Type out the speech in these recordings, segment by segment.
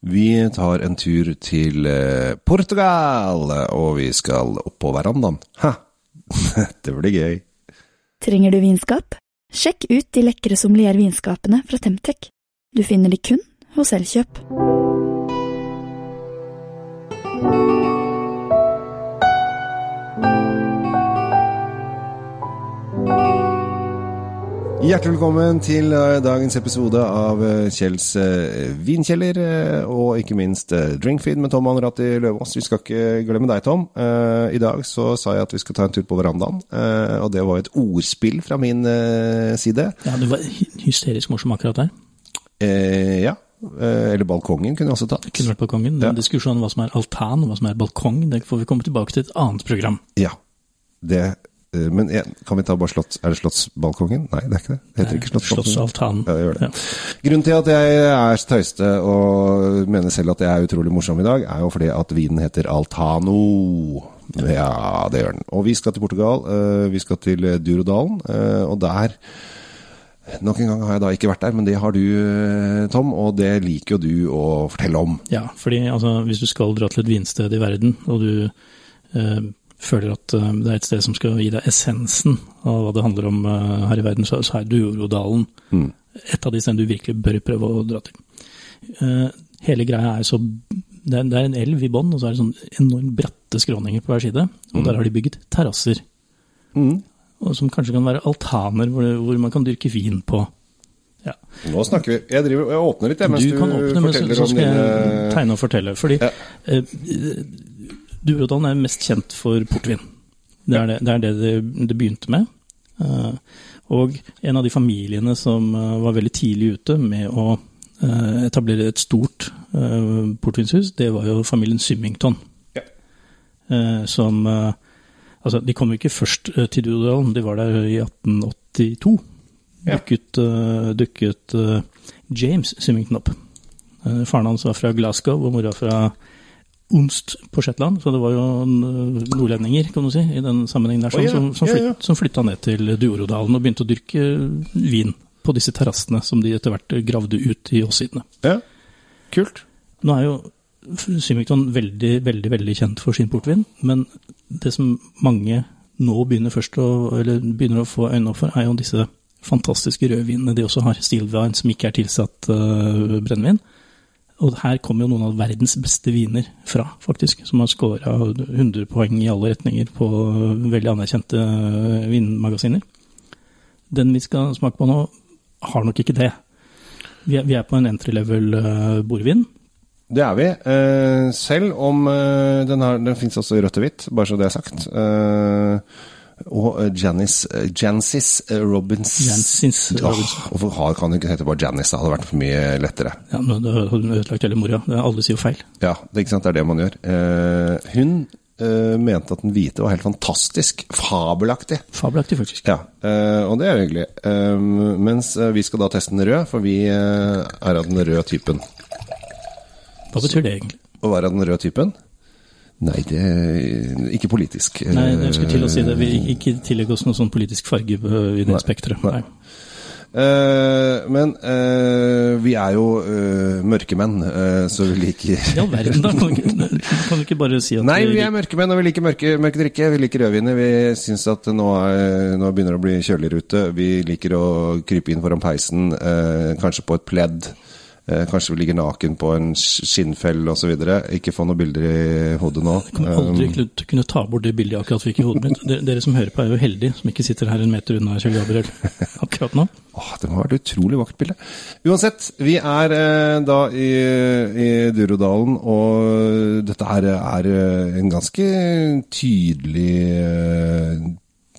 Vi tar en tur til eh, Portugal, og vi skal opp på verandaen. Ha! Det blir gøy. Trenger du vinskap? Sjekk ut de lekre sommeliervinskapene fra Temtec. Du finner de kun hos Elkjøp. Hjertelig velkommen til eh, dagens episode av eh, Kjells eh, vinkjeller, og ikke minst Drinkfeed med Tom Anratti Løvaas. Vi skal ikke glemme deg, Tom. I dag så sa jeg at vi skal ta en tur på verandaen, og det var et ordspill fra min side. Ja, du var hy- hysterisk morsom akkurat der. Eh, ja. Eller balkongen kunne jeg også tatt. Det kunne vært balkongen. Den Ja. diskusjonen om hva som er altan og hva som er balkong, det får vi komme tilbake til et annet program. Ja. Det Men eh, kan vi ta bare slotts... Er det Slottsbalkongen? Nei, det er ikke det. Det heter ikke Slottsbalkongen. Slottsaltanen. Ja. Ja. Grunnen til at jeg er tøyste og mener selv at jeg er utrolig morsom i dag, er jo fordi at vinen heter Altano. Ja, det gjør den. Og vi skal til Portugal. eh, Vi skal til Durodalen, eh, og der Nok en gang har jeg da ikke vært der, men det har du, Tom, og det liker jo du å fortelle om. Ja, fordi altså, hvis du skal dra til et vinsted i verden, og du eh, føler at eh, det er et sted som skal gi deg essensen av hva det handler om eh, her i verden, så, er Duorodalen Mm. et av de stedene du virkelig bør prøve å dra til. Eh, hele greia er så det er, en elv i bånn, og så er det sånn enormt bratte skråninger på hver side, og der har de bygget terrasser. Mm. som kanskje kan være altaner hvor, hvor man kan dyrke vin på. Ja. Nå snakker vi. Jeg, driver, jeg åpner litt, jeg, mens Du du, kan åpne, men så, forteller så om skal jeg tegne og fortelle. Fordi Ja. eh, Durodalen er mest kjent for portvin. Det er det det, er det, det, det begynte med. Uh, og en av de familiene som uh, var veldig tidlig ute med å uh, etablere et stort portvinshus, det var jo familien Symington. Ja. Som Altså, de kom jo ikke først til Durodalen, de var der i 1882. Ja. Dukket, dukket James Symington opp. Faren hans var fra Glasgow og mora fra Onst på Shetland, så det var jo eh, nordlendinger, kan du si, i den sammenhengen der, Å, ja. som, som, Ja, ja. som flytta ned til Duorodalen og begynte å dyrke vin på disse terrassene som de etter hvert gravde ut i åssidene. Ja, kult. Nå er jo Symington veldig, veldig veldig kjent for sin portvin, men det som mange nå begynner først å, eller begynner å få øynene opp for, er jo disse fantastiske rødvinene de også har. Stilvin som ikke er tilsatt uh, brennevin. Og her kommer jo noen av verdens beste viner fra, faktisk, som har scora 100 poeng i alle retninger på veldig anerkjente eh, vinmagasiner. Den vi skal smake på nå, har nok ikke det. Vi er, vi er på en entry level uh, bordvin. Det er vi. Eh, selv om eh, den, den fins også i rødt og hvitt, bare så det er sagt. Og eh, Janice, eh, Jancis eh, Robins Jancis Åh, Hvorfor har- kan hun ikke hete bare Janice? Det hadde vært for mye lettere. Ja, men da hadde hun ødelagt hele mora. Alle sier jo feil. Ja, det, ikke sant? det er det man gjør. Eh, hun mente at den hvite var helt fantastisk. Fabelaktig. Fabelaktig, faktisk. Ja, eh, og det er jo hyggelig. Mens vi skal da teste den røde, for vi er av den røde typen. Hva betyr det egentlig? Å være av den røde typen? Nei, det er Ikke politisk. Nei, jeg skulle til å si det. Vi ikke tillegg oss noen sånn politisk farge i det spekteret. nei. Nei. Uh, men uh, vi er jo uh, mørkemenn, eh, så vi liker I all verden, da. Kan du kan du ikke bare si at Nei, vi er mørkemenn, og vi liker mørke, mørke drikke. Vi liker rødviner. Vi syns at nå, er, nå begynner det å bli kjøligere ute. Vi liker å krype inn foran peisen, eh, kanskje på et pledd. Eh, kanskje vi ligger naken på en sk- skinnfell osv. Ikke få noen bilder i hodet nå. Jeg kommer aldri Um, kunne ta bort det bildet jeg akkurat fikk i hodet mitt. Dere, som hører på, er jo heldige som ikke sitter her en meter unna Kjell Gabriel akkurat nå. Åh, det må ha vært et utrolig vakkert bilde. Uansett, vi er eh, da i, i Durodalen, og dette her er eh, en ganske tydelig eh,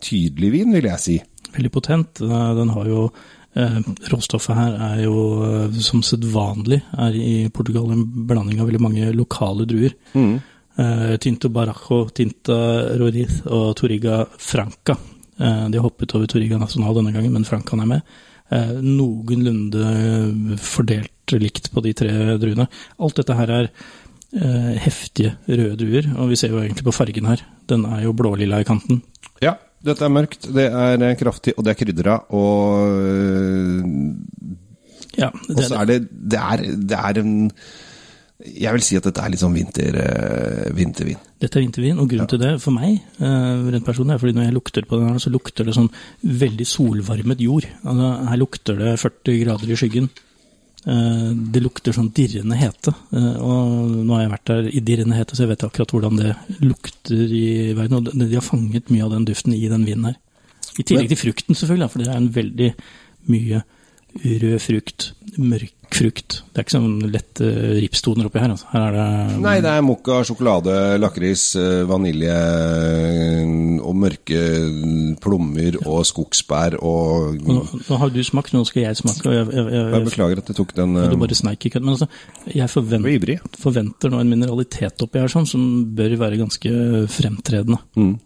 tydelig vin, vil jeg si. Veldig potent. Den har jo Råstoffet her er jo eh, som sedvanlig er i Portugal en blanding av veldig mange lokale druer. Eh, Tinto Barajo, Tinta Roriz og Toriga Franca. Eh, de har hoppet over Toriga Nacional denne gangen, men Francaen er med. Eh, noenlunde fordelt likt på de tre druene. Alt dette her er eh, heftige røde druer, og vi ser jo egentlig på fargen her. Den er jo blålilla i kanten. Ja, dette er mørkt, det er eh, kraftig, og det er krydra, og Ja, Og så er det Det er, det er en Jeg vil si at dette er litt sånn vinter, eh, vintervin. Dette er vintervin, og grunnen til det for meg, eh, rent personlig, er fordi når jeg lukter på den, her, så lukter det sånn veldig solvarmet jord. Altså, her lukter det 40 grader i skyggen. Eh, det lukter sånn dirrende hete. Eh, og nå har jeg vært der i dirrende hete, så jeg vet akkurat hvordan det lukter i verden. Og de de har fanget mye av den duften i den vinen her. I tillegg til frukten, selvfølgelig, for det er en veldig mye rød frukt, mørk frukt. Det er ikke sånn lette ripstoner oppi her. Altså. Her er det Nei, det er mokka, sjokolade, lakris, eh, vanilje eh, og mørke plommer og skogsbær og Nå, nå har du smakt, nå skal jeg smake. og jeg, jeg, jeg, Jeg beklager at jeg tok den Ja, Du bare sneik i kødd. Men altså, jeg Jeg forventer, forventer nå en mineralitet oppi her sånn, som bør være ganske fremtredende. Mm.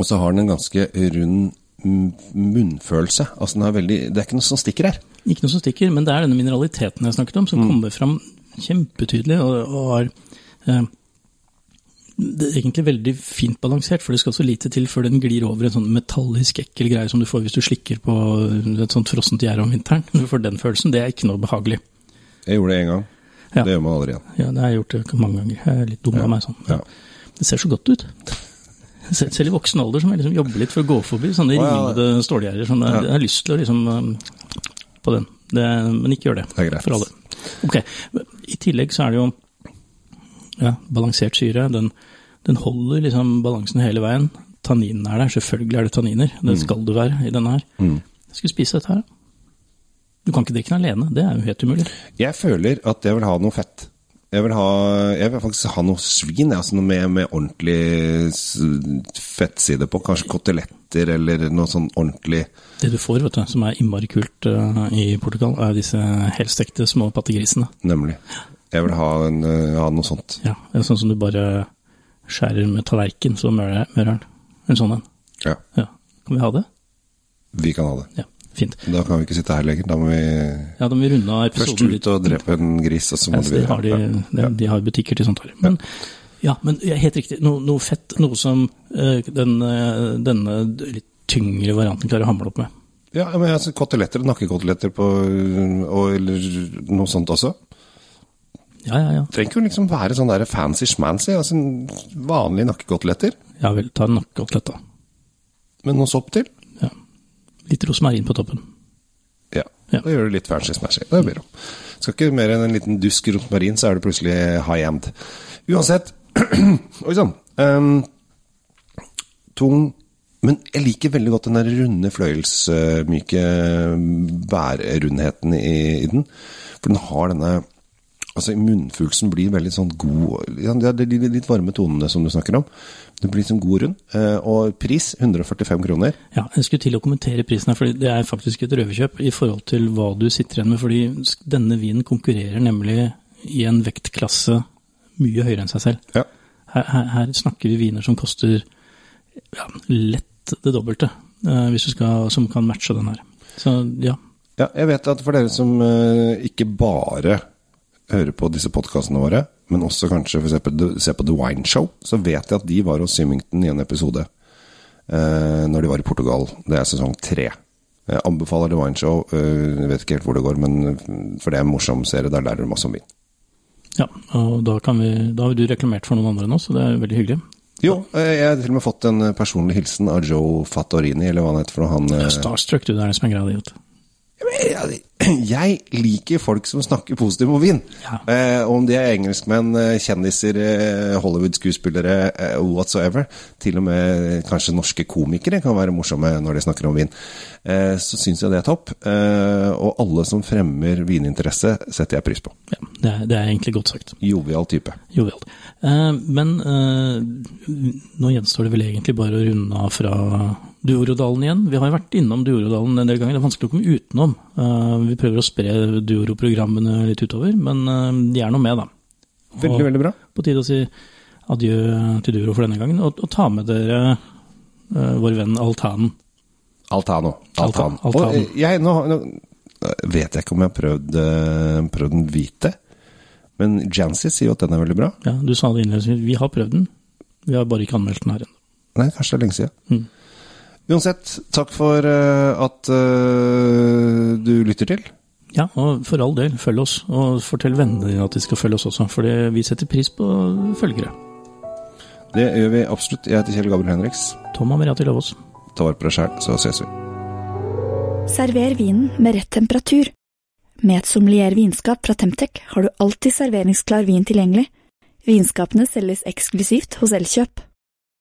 Og så har den en ganske rund mm, munnfølelse. Altså den er veldig, Det er ikke noe som stikker her. Ikke noe som stikker, men det er denne mineraliteten jeg snakket om, som kommer fram kjempetydelig og, og har eh, det er egentlig veldig fint balansert, for det skal så lite til før den glir over en sånn metallisk ekkel greie som du får hvis du slikker på et sånt frossent gjerde om vinteren. Du får den følelsen. Det er ikke noe behagelig. Jeg gjorde det én gang. Ja. Det gjør man aldri igjen. Ja, det har jeg gjort mange ganger. Jeg er litt dum av meg sånn. Ja. Det ser så godt ut. Selv selv i voksen alder så må jeg liksom jobbe litt for å gå forbi sånne oh, ja. rimede stålgjerder. Sånn, jeg, jeg har lyst til å liksom um, på den, det, men ikke gjør det. Det er greit. For alle. Ok, I tillegg så er det jo ja, balansert syre. Den, den holder liksom balansen hele veien. Tanninen er der, selvfølgelig er det tanniner. Det skal det være i denne her. Mm. Jeg skulle spise dette her. Du kan ikke drikke den alene, det er jo helt umulig. Jeg føler at jeg vil ha noe fett. Jeg vil, ha, jeg vil faktisk ha noe svin, altså noe med, med ordentlig fettside på. Kanskje koteletter eller noe sånn ordentlig Det du får, vet du, som er innmari kult uh, i Portugal, er disse helstekte små pattegrisene. Nemlig. Jeg vil ha, en, uh, ha noe sånt. Ja, det er sånn som du bare skjærer med tallerken, så mører den. En sånn en. Ja, Ja. Kan vi ha det? vi kan ha det. Ja, fint. Da kan vi ikke sitte her lenger. Da må vi Ja, da må vi runde av først ut og drepe en gris, og så må ja, så de, har de, de, de har butikker til sånt. her. Men, ja, men helt riktig. Noe, noe fett, noe som eh, den, eh, denne litt tyngre varianten klarer å hamle opp med. Ja, men altså, koteletter, nakkekoteletter på og, Eller noe sånt også. Ja, ja, ja. Trenger ikke liksom være sånn der fancy schmancy. Altså vanlige nakkekoteletter. Ja vel, ta en nakkekotelett, da. Med noe sopp til. Litt rosmarin på toppen. Ja. Ja. Da gjør du litt fancy smashy. Det blir bra. Skal ikke mer enn en liten dusk rosmarin, så er det plutselig high-end. Uansett Oi sann. Um, tung Men jeg liker veldig godt den der runde, fløyelsmyke bærerundheten i, i den. For den har denne Altså, munnfuglsen blir veldig sånn god ja, Det er de litt varme tonene som du snakker om. Det blir sånn god rund. Eh, og pris 145 kroner. Ja, jeg skulle til å kommentere prisen her, for det er faktisk et røverkjøp i forhold til hva du sitter igjen med. Fordi denne vinen konkurrerer nemlig i en vektklasse mye høyere enn seg selv. Ja. Her, her, her snakker vi viner som koster ja, lett det dobbelte, eh, skal, som kan matche den her. Så ja, Ja, jeg vet at for dere som eh, ikke bare hører på disse podkastene våre, men også kanskje for du- ser på The Wine Show, så vet jeg at de var hos Symington i en episode eh, når de var i Portugal. Det er sesong tre. Jeg anbefaler The Wine Show. eh, jeg vet ikke helt hvor det går, men for det er en morsom serie. Der lærer du masse om vin. ja og da, kan vi, da har du reklamert for noen andre nå, så det er veldig hyggelig. Jo, eh, jeg har til og med fått en personlig hilsen av Joe Fattorini, eller hva han heter for noe. Han, eh, Starstruck, du, det er det som er greia di. vet du. Jeg, liker folk som snakker positivt om vin. Ja. Eh, om de er engelskmenn, eh, kjendiser, eh, Hollywood-skuespillere, eh, whatsoever. Til og med kanskje norske komikere kan være morsomme når de snakker om vin. Eh, så syns jeg det er topp. Eh, og alle som fremmer vininteresse, setter jeg pris på. Ja, det er, det er egentlig godt sagt. Jovial type. Jovial. Eh, men eh, nå gjenstår det vel egentlig bare å runde av fra Duorodalen igjen. Vi har jo vært innom Duorodalen en del ganger, det er vanskelig å komme utenom. Eh, vi prøver å spre Duoro-programmene litt utover, men eh, de er nå med, da. Veldig, veldig bra. På tide å si adjø til Duoro for denne gangen, og, og ta med dere eh, vår venn Altanen. Altano. Altan- Altan. Altan. Og, jeg, nå, nå vet jeg ikke om jeg har prøvd, prøvd den hvite, men Jancy sier jo at den er veldig bra. Ja, du sa det innledningsvis, vi har prøvd den, vi har bare ikke anmeldt den her ennå. Nei, kanskje det er lenge siden. Mm. Uansett, takk for eh, at eh, du lytter til. Ja, og for all del, følg oss. Og fortell vennene dine at de skal følge oss også, for vi setter pris på følgere. Det gjør vi absolutt. Jeg heter Kjell Gabriel Henriks. Tom Amiriati Løvaas. Ta vare på deg sjæl, så ses vi. Server vinen med rett temperatur. Med et sommelier vinskap fra Temtec har du alltid serveringsklar vin tilgjengelig. Vinskapene selges eksklusivt hos Elkjøp.